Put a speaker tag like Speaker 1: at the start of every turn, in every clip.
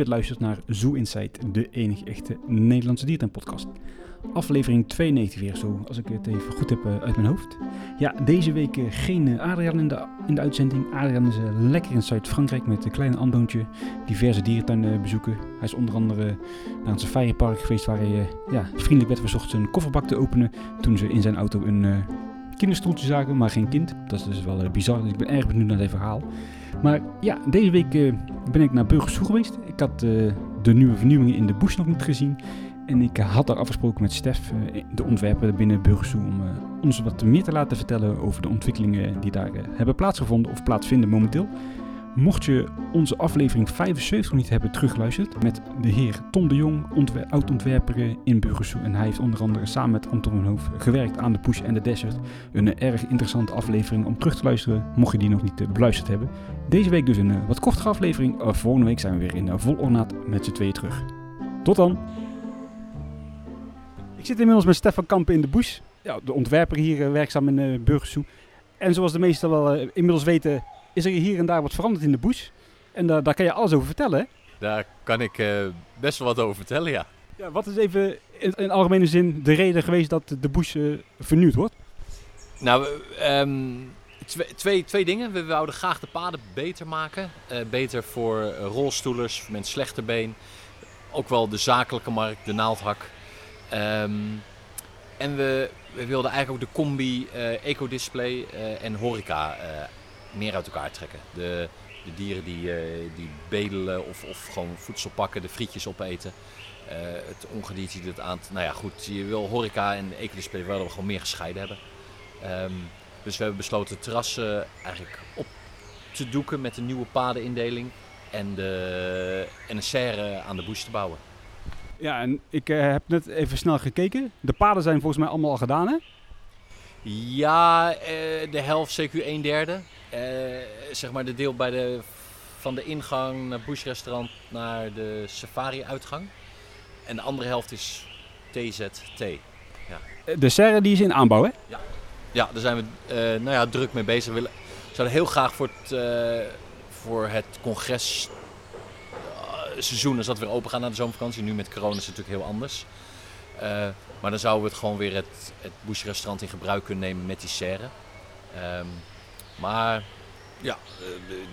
Speaker 1: weer luistert naar Zoo Insight, de enige echte Nederlandse dierenpodcast. Aflevering 92 weer zo, als ik het even goed heb uh, uit mijn hoofd. Ja, deze week uh, geen uh, Adriaan in de, in de uitzending. Adriaan is lekker in Zuid-Frankrijk met een kleine Andoontje diverse dierentuinen bezoeken. Hij is onder andere naar een safaripark geweest waar hij ja, vriendelijk werd verzocht zijn kofferbak te openen. Toen ze in zijn auto een kinderstoeltje zagen, maar geen kind. Dat is dus wel bizar, dus ik ben erg benieuwd naar dit verhaal. Maar ja, deze week uh, ben ik naar Burgersoe geweest. Ik had uh, de nieuwe vernieuwingen in de bush nog niet gezien. En ik had daar afgesproken met Stef, de ontwerper binnen Burgersoe, om ons wat meer te laten vertellen over de ontwikkelingen die daar hebben plaatsgevonden of plaatsvinden momenteel. Mocht je onze aflevering 75 niet hebben teruggeluisterd met de heer Tom de Jong, oud-ontwerper in Burgersoe. En hij heeft onder andere samen met Anton Hoof gewerkt aan de Push en de Desert. Een erg interessante aflevering om terug te luisteren, mocht je die nog niet beluisterd hebben. Deze week dus een wat kortere aflevering. volgende week zijn we weer in vol ornaat met z'n tweeën terug. Tot dan! Ik zit inmiddels met Stefan Kampen in de Bush. Ja, de ontwerper hier werkzaam in Burgersoe. En zoals de meesten wel inmiddels weten is er hier en daar wat veranderd in de bush. En daar, daar kan je alles over vertellen, hè?
Speaker 2: Daar kan ik uh, best wel wat over vertellen, ja.
Speaker 1: ja wat is even in, in algemene zin de reden geweest dat de bush uh, vernieuwd wordt?
Speaker 2: Nou, um, twee, twee, twee dingen. We wouden graag de paden beter maken. Uh, beter voor rolstoelers, voor mensen slechter been. Ook wel de zakelijke markt, de naaldhak. Um, en we, we, wilden eigenlijk ook de combi ecodisplay en horeca meer uit elkaar trekken. De, de dieren die, uh, die bedelen of, of gewoon voedsel pakken, de frietjes opeten. Uh, het ongedierte dat aan. Nou ja, goed, je wil horeca en ecodisplay willen we gewoon meer gescheiden hebben. Um, dus we hebben besloten terrassen eigenlijk op te doeken met een nieuwe padenindeling en, de, en een serre aan de bush te bouwen.
Speaker 1: Ja, en ik uh, heb net even snel gekeken. De paden zijn volgens mij allemaal al gedaan, hè?
Speaker 2: Ja, de helft, CQ 1 derde. Uh, zeg maar de deel bij de, van de ingang naar Bush Restaurant naar de Safari-uitgang. En de andere helft is TZT.
Speaker 1: Ja. De serre die is in aanbouw, hè?
Speaker 2: Ja, ja daar zijn we uh, nou ja, druk mee bezig. We zouden heel graag voor het, uh, voor het congres seizoen, als dat weer open gaat na de zomervakantie. Nu met corona is het natuurlijk heel anders. Uh, maar dan zouden we het gewoon weer het, het Bush restaurant in gebruik kunnen nemen met die serre. Um, maar ja,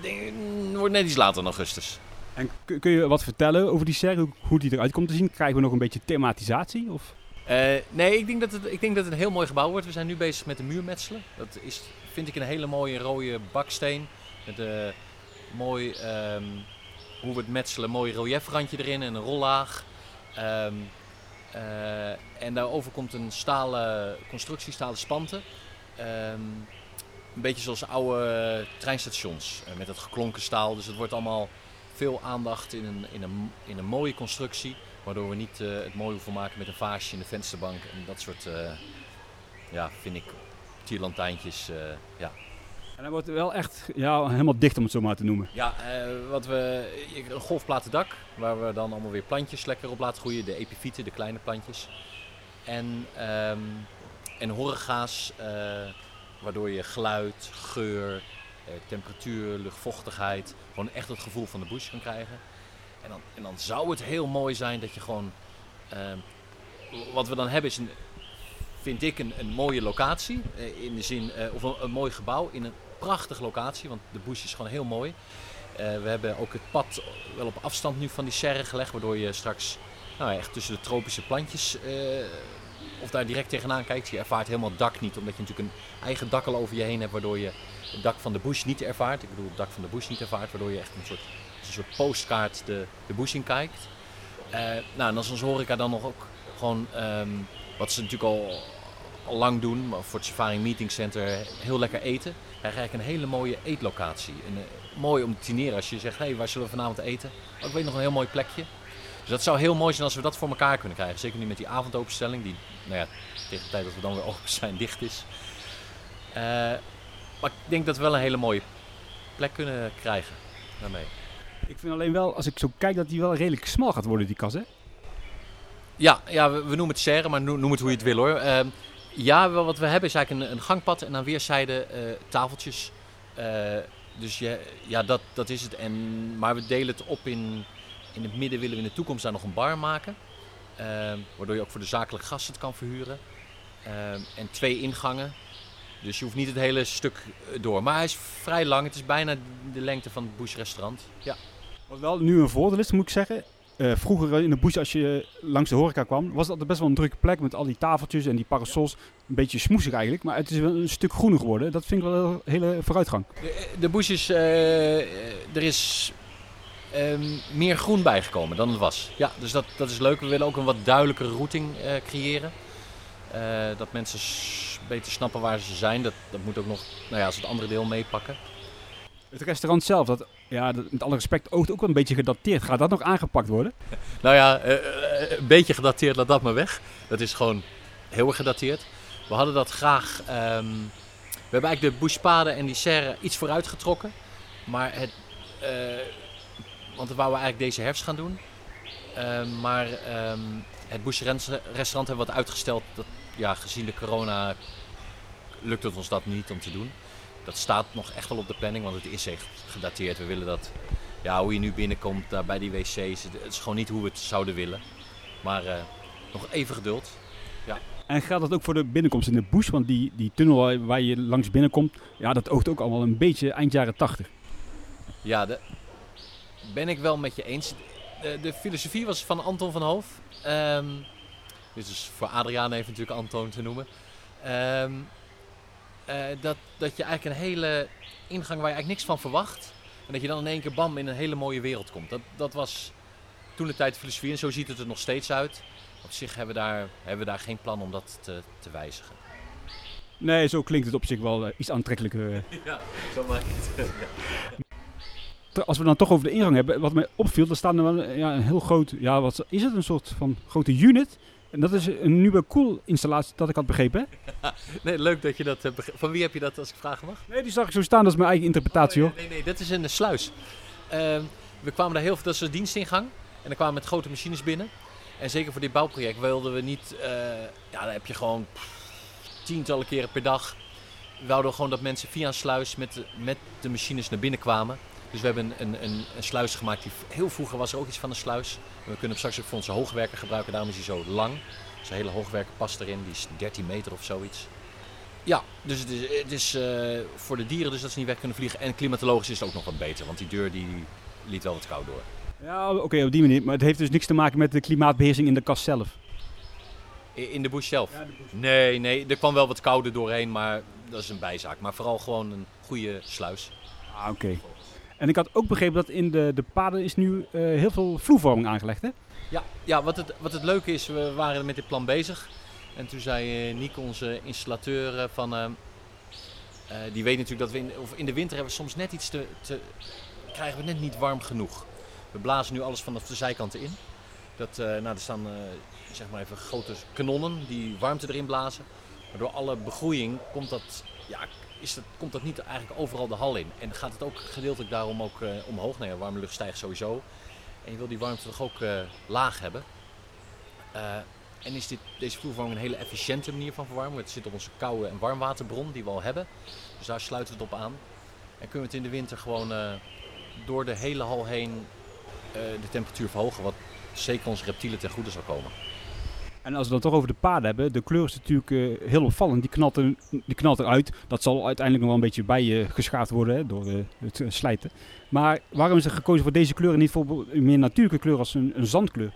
Speaker 2: het wordt net iets later in augustus.
Speaker 1: En kun je wat vertellen over die serre, hoe, hoe die eruit komt te zien? Krijgen we nog een beetje thematisatie? Of?
Speaker 2: Uh, nee, ik denk, dat het, ik denk dat het een heel mooi gebouw wordt. We zijn nu bezig met de muurmetselen. Dat is, vind ik, een hele mooie rode baksteen. Met een mooi, um, hoe we het metselen, mooi reliefrandje erin en een rollaag. Um, uh, en daarover komt een stalen constructie, stalen spanten. Um, een beetje zoals oude treinstations uh, met het geklonken staal. Dus het wordt allemaal veel aandacht in een, in een, in een mooie constructie. Waardoor we niet uh, het mooi hoeven maken met een vaasje in de vensterbank. En dat soort, uh, ja, vind ik, tierlantijntjes, ja.
Speaker 1: En dan wordt het wel echt ja, helemaal dicht om het zo maar te noemen.
Speaker 2: Ja, wat we, een golfplaten dak, waar we dan allemaal weer plantjes lekker op laten groeien. De epifieten, de kleine plantjes. En, um, en horregaas, Waardoor je geluid, geur, eh, temperatuur, luchtvochtigheid, gewoon echt het gevoel van de bush kan krijgen. En dan, en dan zou het heel mooi zijn dat je gewoon. Uh, wat we dan hebben is, een, vind ik, een, een mooie locatie. Uh, in de zin, uh, of een, een, mooi gebouw in een prachtige locatie, want de bush is gewoon heel mooi. we hebben ook het pad wel op afstand nu van die serre gelegd, waardoor je straks nou, echt tussen de tropische plantjes of daar direct tegenaan kijkt. Je ervaart helemaal het dak niet, omdat je natuurlijk een eigen dak al over je heen hebt, waardoor je het dak van de bush niet ervaart. Ik bedoel, het dak van de bush niet ervaart, waardoor je echt een soort, een soort postkaart de, de bush in kijkt. Uh, nou, en als ons horeca dan nog ook gewoon, um, wat ze natuurlijk al, lang doen, maar voor het Safari Meeting Center, heel lekker eten. Krijg je een hele mooie eetlocatie. En, uh, mooi om te dineren als je zegt, hé, hey, waar zullen we vanavond eten? Ook weet nog een heel mooi plekje. Dus dat zou heel mooi zijn als we dat voor elkaar kunnen krijgen. Zeker nu met die avondopenstelling, die nou ja, tegen de tijd dat we dan weer open zijn, dicht is. Uh, maar ik denk dat we wel een hele mooie plek kunnen krijgen daarmee.
Speaker 1: Ik vind alleen wel, als ik zo kijk, dat die wel redelijk smal gaat worden, die kas, hè?
Speaker 2: Ja, ja we, we noemen het serre, maar noem, het hoe je het wil, hoor. Uh, ja, wat we hebben is eigenlijk een, een gangpad en aan weerszijden uh, tafeltjes. dus je, ja, dat, dat is het. En, maar we delen het op in in het midden willen we in de toekomst daar nog een bar maken. Ehm, waardoor je ook voor de zakelijke gasten het kan verhuren. Ehm, en twee ingangen. Dus je hoeft niet het hele stuk eh, door. Maar hij is vrij lang. Het is bijna de lengte van het Bush restaurant. Ja.
Speaker 1: Wat wel nu een voordeel is, moet ik zeggen. Eh, vroeger in de Bush, als je langs de horeca kwam, was dat best wel een drukke plek met al die tafeltjes en die parasols. Een beetje smoesig eigenlijk, maar het is wel een stuk groener geworden. Dat vind ik wel een hele vooruitgang.
Speaker 2: De, de Bush is, eh, er is ehm, meer groen bijgekomen dan het was. Ja, dus dat, dat is leuk. We willen ook een wat duidelijkere routing eh, creëren. Eh, dat mensen beter snappen waar ze zijn. Dat, dat moet ook nog, nou ja, als het andere deel meepakken.
Speaker 1: Het restaurant zelf, dat, ja, dat, met alle respect, oogt ook wel een beetje gedateerd. Gaat dat nog aangepakt worden?
Speaker 2: Nou ja, eh, een beetje gedateerd, laat dat maar weg. Dat is gewoon heel erg gedateerd. We hadden dat graag. ehm, we hebben eigenlijk de Bushpade en die serre iets vooruit getrokken. Maar het. Want dat wouden we eigenlijk deze herfst gaan doen. Ehm, maar ehm, het Bush restaurant hebben we wat uitgesteld. Dat, ja, gezien de corona lukt het ons dat niet om te doen. Dat staat nog echt wel op de planning, want het is echt gedateerd. We willen dat ja, hoe je nu binnenkomt daar bij die wc's. Het het is gewoon niet hoe we het zouden willen. Maar eh, nog even geduld.
Speaker 1: En geldt dat ook voor de binnenkomst in de Bush? Want die, die tunnel waar- waar je langs binnenkomt, ja, dat oogt ook allemaal een beetje eind jaren 80.
Speaker 2: Ja, de, ben ik wel met je eens. De, de filosofie was van Anton van Hoof. Ehm dit is voor Adriaan even natuurlijk Anton te noemen. Ehm, eh, dat, dat je eigenlijk een hele ingang waar je eigenlijk niks van verwacht. En dat je dan in één keer bam in een hele mooie wereld komt. Dat, dat was toen de tijd filosofie en zo ziet het er nog steeds uit. Op zich hebben we daar, hebben we daar geen plan om dat te, te wijzigen.
Speaker 1: Nee, zo klinkt het op zich wel eh, iets aantrekkelijker. eh.
Speaker 2: Ja, zo maak ik het.
Speaker 1: Ter- Als we dan toch over de ingang hebben, wat mij opviel, er staat er wel ja, een heel groot, ja, wat is het, een soort van grote unit. En dat is een nieuwe koel installatie, dat ik had begrepen. Hè?
Speaker 2: Nee, leuk dat je dat hebt begrepen. Van wie heb je dat als ik vragen mag?
Speaker 1: Nee, die zag ik zo staan, dat is mijn eigen interpretatie hoor.
Speaker 2: Oh, nee, nee, dat is een sluis. Ehm, we kwamen daar heel veel, dat is de dienstingang. En dan kwamen we met grote machines binnen. En zeker voor dit bouwproject wilden we niet, eh, ja, dan heb je gewoon tientallen keren per dag. We wouden gewoon dat mensen via een sluis met, de- met de machines naar binnen kwamen. Dus we hebben een, een, een sluis gemaakt. Die, heel vroeger was er ook iets van een sluis. En we kunnen hem straks ook voor onze hoogwerker gebruiken. Daarom is hij zo lang. Dus een hele hoogwerker past erin. Die is 13 meter of zoiets. Ja, dus het is, het is eh, voor de dieren dus dat ze niet weg kunnen vliegen. En klimatologisch is het ook nog wat beter. Want die deur die liet wel wat koud door.
Speaker 1: Ja, oké, op die manier. Maar het heeft dus niks te maken met de klimaatbeheersing in de kast zelf.
Speaker 2: In de bush zelf? Nee, nee, er kwam wel wat kouder doorheen, maar dat is een bijzaak. Maar vooral gewoon een goede sluis.
Speaker 1: Ah, oké. En ik had ook begrepen dat in de, de paden is nu eh, heel veel vloervorming aangelegd, hè?
Speaker 2: Ja, ja wat, het, wat het leuke is, we waren met dit plan bezig. En toen zei eh, Niek, onze installateur, eh, van... die weet natuurlijk dat we in, of in de winter hebben we soms net iets te, te... krijgen we net niet warm genoeg. We blazen nu alles vanaf de zijkanten in. Dat, nou, er staan zeg maar even grote kanonnen die warmte erin blazen. Maar door alle begroeiing komt dat, ja, is dat, komt dat niet eigenlijk overal de hal in. En gaat het ook gedeeltelijk daarom ook eh, omhoog. Nou ja, warme lucht stijgt sowieso. En je wil die warmte toch ook eh, laag hebben. Eh, en is dit, deze vloerverwarming een hele efficiënte manier van verwarmen. Het zit op onze koude en warmwaterbron die we al hebben. Dus daar sluiten we het op aan. En kunnen we het in de winter gewoon door de hele hal heen de temperatuur verhogen. Wat zeker onze reptielen ten goede zal komen.
Speaker 1: En als we dan toch over de paden hebben, de kleur is natuurlijk eh, heel opvallend. Die knalt, er, die knalt eruit. Dat zal uiteindelijk nog wel een beetje bij je geschaafd worden hè, door eh, het eh, slijten. Maar waarom is er gekozen voor deze kleur en niet voor een meer natuurlijke kleur als een, een zandkleur?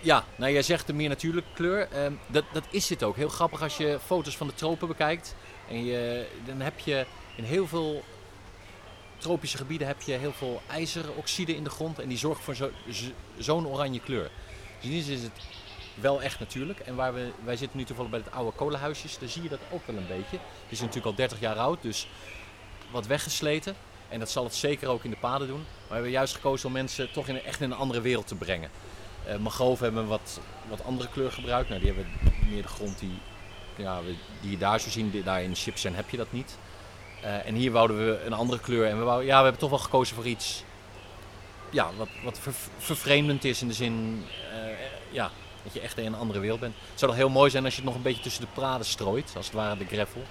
Speaker 2: Ja, nou jij zegt de meer natuurlijke kleur. Ehm, dat, dat is het ook. Heel grappig als je foto's van de tropen bekijkt. En je, dan heb je in heel veel tropische gebieden heb je heel veel ijzeroxide in de grond. En die zorgen voor zo'n oranje kleur. Dus in is het wel echt natuurlijk. En waar we, wij zitten nu toevallig bij het oude kolenhuisjes. Daar zie je dat ook wel een beetje. Het is natuurlijk al 30 jaar oud, dus wat weggesleten. En dat zal het zeker ook in de paden doen. Maar we hebben juist gekozen om mensen toch in, echt in een andere wereld te brengen. Uh, Mangrove hebben een wat, wat andere kleur gebruikt. Nou, die hebben meer de grond die, ja, we- die je daar zo zien. Die- Daar in Chipsen heb je dat niet. Eh, en hier wouden we een andere kleur. En we, wouden, ja, we hebben toch wel gekozen voor iets ja, wat, wat ver- vervreemdend is. In de zin eh, ja, dat je echt in een andere wereld bent. Het zou toch heel mooi zijn als je het nog een beetje tussen de praden strooit. Als het ware de gravel.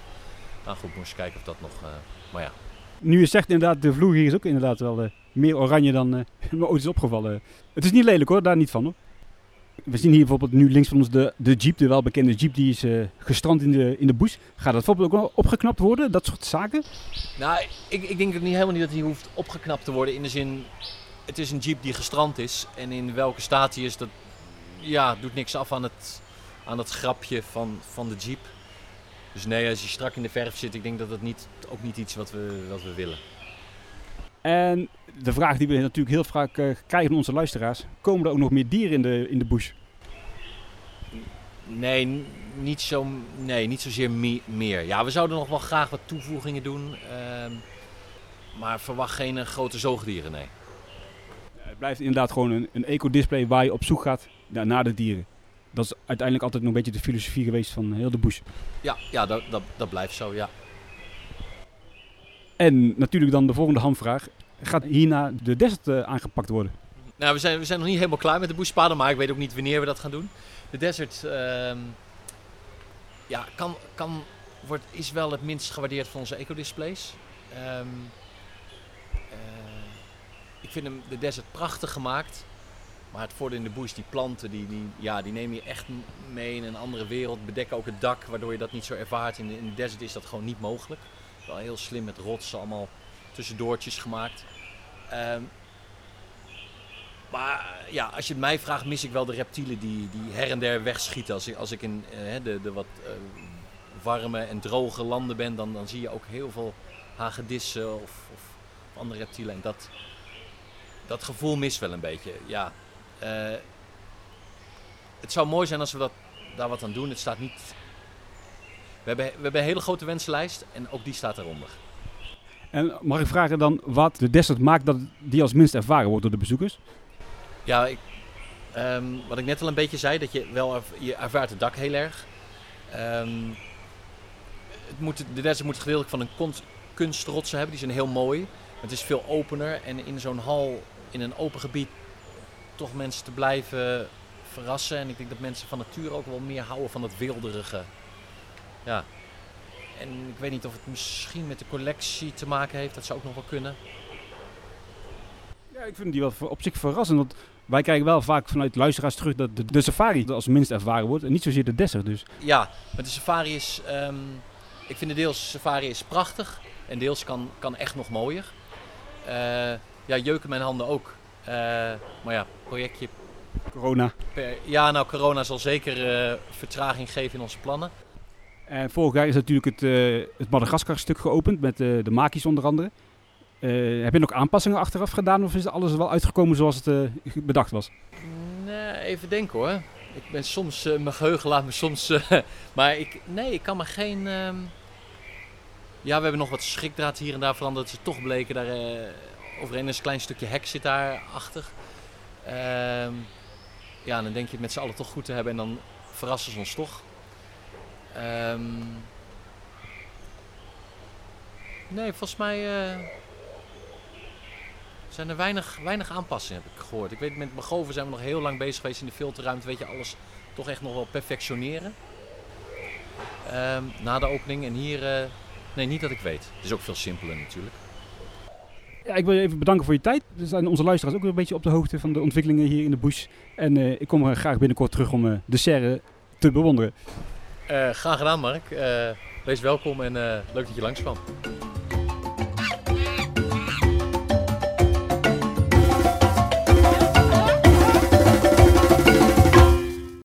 Speaker 2: Nou goed, moest kijken of dat nog... eh, maar ja.
Speaker 1: Nu je zegt inderdaad, de vloer hier is ook inderdaad wel eh, meer oranje dan uh, me ooit is opgevallen. Het is niet lelijk hoor, daar niet van hoor. We zien hier bijvoorbeeld nu links van ons de, de Jeep, de welbekende Jeep, die is uh, gestrand in de, in de bush. Gaat dat bijvoorbeeld ook opgeknapt worden, dat soort zaken?
Speaker 2: Nou, ik, ik denk het niet helemaal niet dat hij hoeft opgeknapt te worden. In de zin, het is een Jeep die gestrand is. En in welke staat hij is, dat ja, doet niks af aan het, aan het grapje van, van de Jeep. Dus nee, als je strak in de verf zit, ik denk dat dat niet, ook niet iets wat we, wat we willen.
Speaker 1: En de vraag die we natuurlijk heel vaak uh, krijgen van onze luisteraars: komen er ook nog meer dieren in de, in de bush?
Speaker 2: Nee, niet, zo, nee, niet zozeer meer. Ja, we zouden nog wel graag wat toevoegingen doen. Uh, maar verwacht geen uh, grote zoogdieren, nee.
Speaker 1: Het blijft inderdaad gewoon een, een eco-display waar je op zoek gaat naar, naar de dieren. Dat is uiteindelijk altijd nog een beetje de filosofie geweest van heel de bush.
Speaker 2: Ja, ja dat, dat, dat blijft zo, ja.
Speaker 1: En natuurlijk dan de volgende hamvraag. Gaat hierna de desert uh, aangepakt worden?
Speaker 2: Nou, we zijn, we zijn nog niet helemaal klaar met de bushpaden, maar ik weet ook niet wanneer we dat gaan doen. De desert uh, ja, kan, kan, wordt, is wel het minst gewaardeerd van onze ecodisplays. Um, uh, ik vind hem, de desert prachtig gemaakt. Maar het voordeel in de bush, die planten, die, die, ja, die neem je echt mee in een andere wereld. Bedekken ook het dak, waardoor je dat niet zo ervaart. In de, in de desert is dat gewoon niet mogelijk. Wel heel slim met rotsen, allemaal tussendoortjes gemaakt. Um, maar ja, als je het mij vraagt, mis ik wel de reptielen die, die her en der wegschieten. Als ik, als ik in uh, de, de wat uh, warme en droge landen ben, dan, dan zie je ook heel veel hagedissen of, of andere reptielen. En dat, dat gevoel mis wel een beetje. Ja, het zou mooi zijn als we dat, daar wat aan doen. Het staat niet. We hebben, we hebben een hele grote wensenlijst en ook die staat eronder.
Speaker 1: En mag ik vragen dan wat de desert maakt dat die als minst ervaren wordt door de bezoekers?
Speaker 2: Ja, ik, um, wat ik net al een beetje zei, dat je wel je ervaart het dak heel erg. Um, het moet, de desert moet gedeeltelijk van een kunstrotsen hebben, die zijn heel mooi. Het is veel opener en in zo'n hal, in een open gebied, toch mensen te blijven verrassen. En ik denk dat mensen van nature ook wel meer houden van het wilderige. Ja. En ik weet niet of het misschien met de collectie te maken heeft. Dat zou ook nog wel kunnen.
Speaker 1: Ja, ik vind die wel op zich verrassend. Want wij krijgen wel vaak vanuit luisteraars terug dat de, de safari als minst ervaren wordt. En niet zozeer de desert dus.
Speaker 2: Ja, maar de safari is... Um, ik vind de deels safari is prachtig. En deels kan, kan echt nog mooier. Uh, ja, jeuken mijn handen ook. Uh, maar ja, projectje...
Speaker 1: Corona.
Speaker 2: Per, ja, nou, corona zal zeker uh, vertraging geven in onze plannen.
Speaker 1: En vorig jaar is natuurlijk het, uh, het Madagaskar-stuk geopend met de Maki's onder andere. Uh, heb je nog aanpassingen achteraf gedaan of is alles wel uitgekomen zoals het bedacht was?
Speaker 2: Nee, even denken hoor. Ik ben soms, mijn geheugen laat me soms... maar ik, nee, ik kan me geen... Um... Ja, we hebben nog wat schrikdraad hier en daar veranderd. Dat ze toch bleken daar overheen een klein stukje hek zit daar achter. Ehm, ja, dan denk je het met z'n allen toch goed te hebben en dan verrassen ze ons toch. Um, nee, volgens mij uh, zijn er weinig, weinig aanpassingen, heb ik gehoord. Ik weet, met Begoven zijn we nog heel lang bezig geweest in de filterruimte. Weet je, alles toch echt nog wel perfectioneren. Um, na de opening. En hier, uh, nee, niet dat ik weet. Het is ook veel simpeler natuurlijk.
Speaker 1: Ja, ik wil je even bedanken voor je tijd. We zijn onze luisteraars ook weer een beetje op de hoogte van de ontwikkelingen hier in de bush. En uh, ik kom graag binnenkort terug om uh, de serre te bewonderen.
Speaker 2: Uh, graag gedaan, Mark. Wees welkom en leuk dat je langskwam.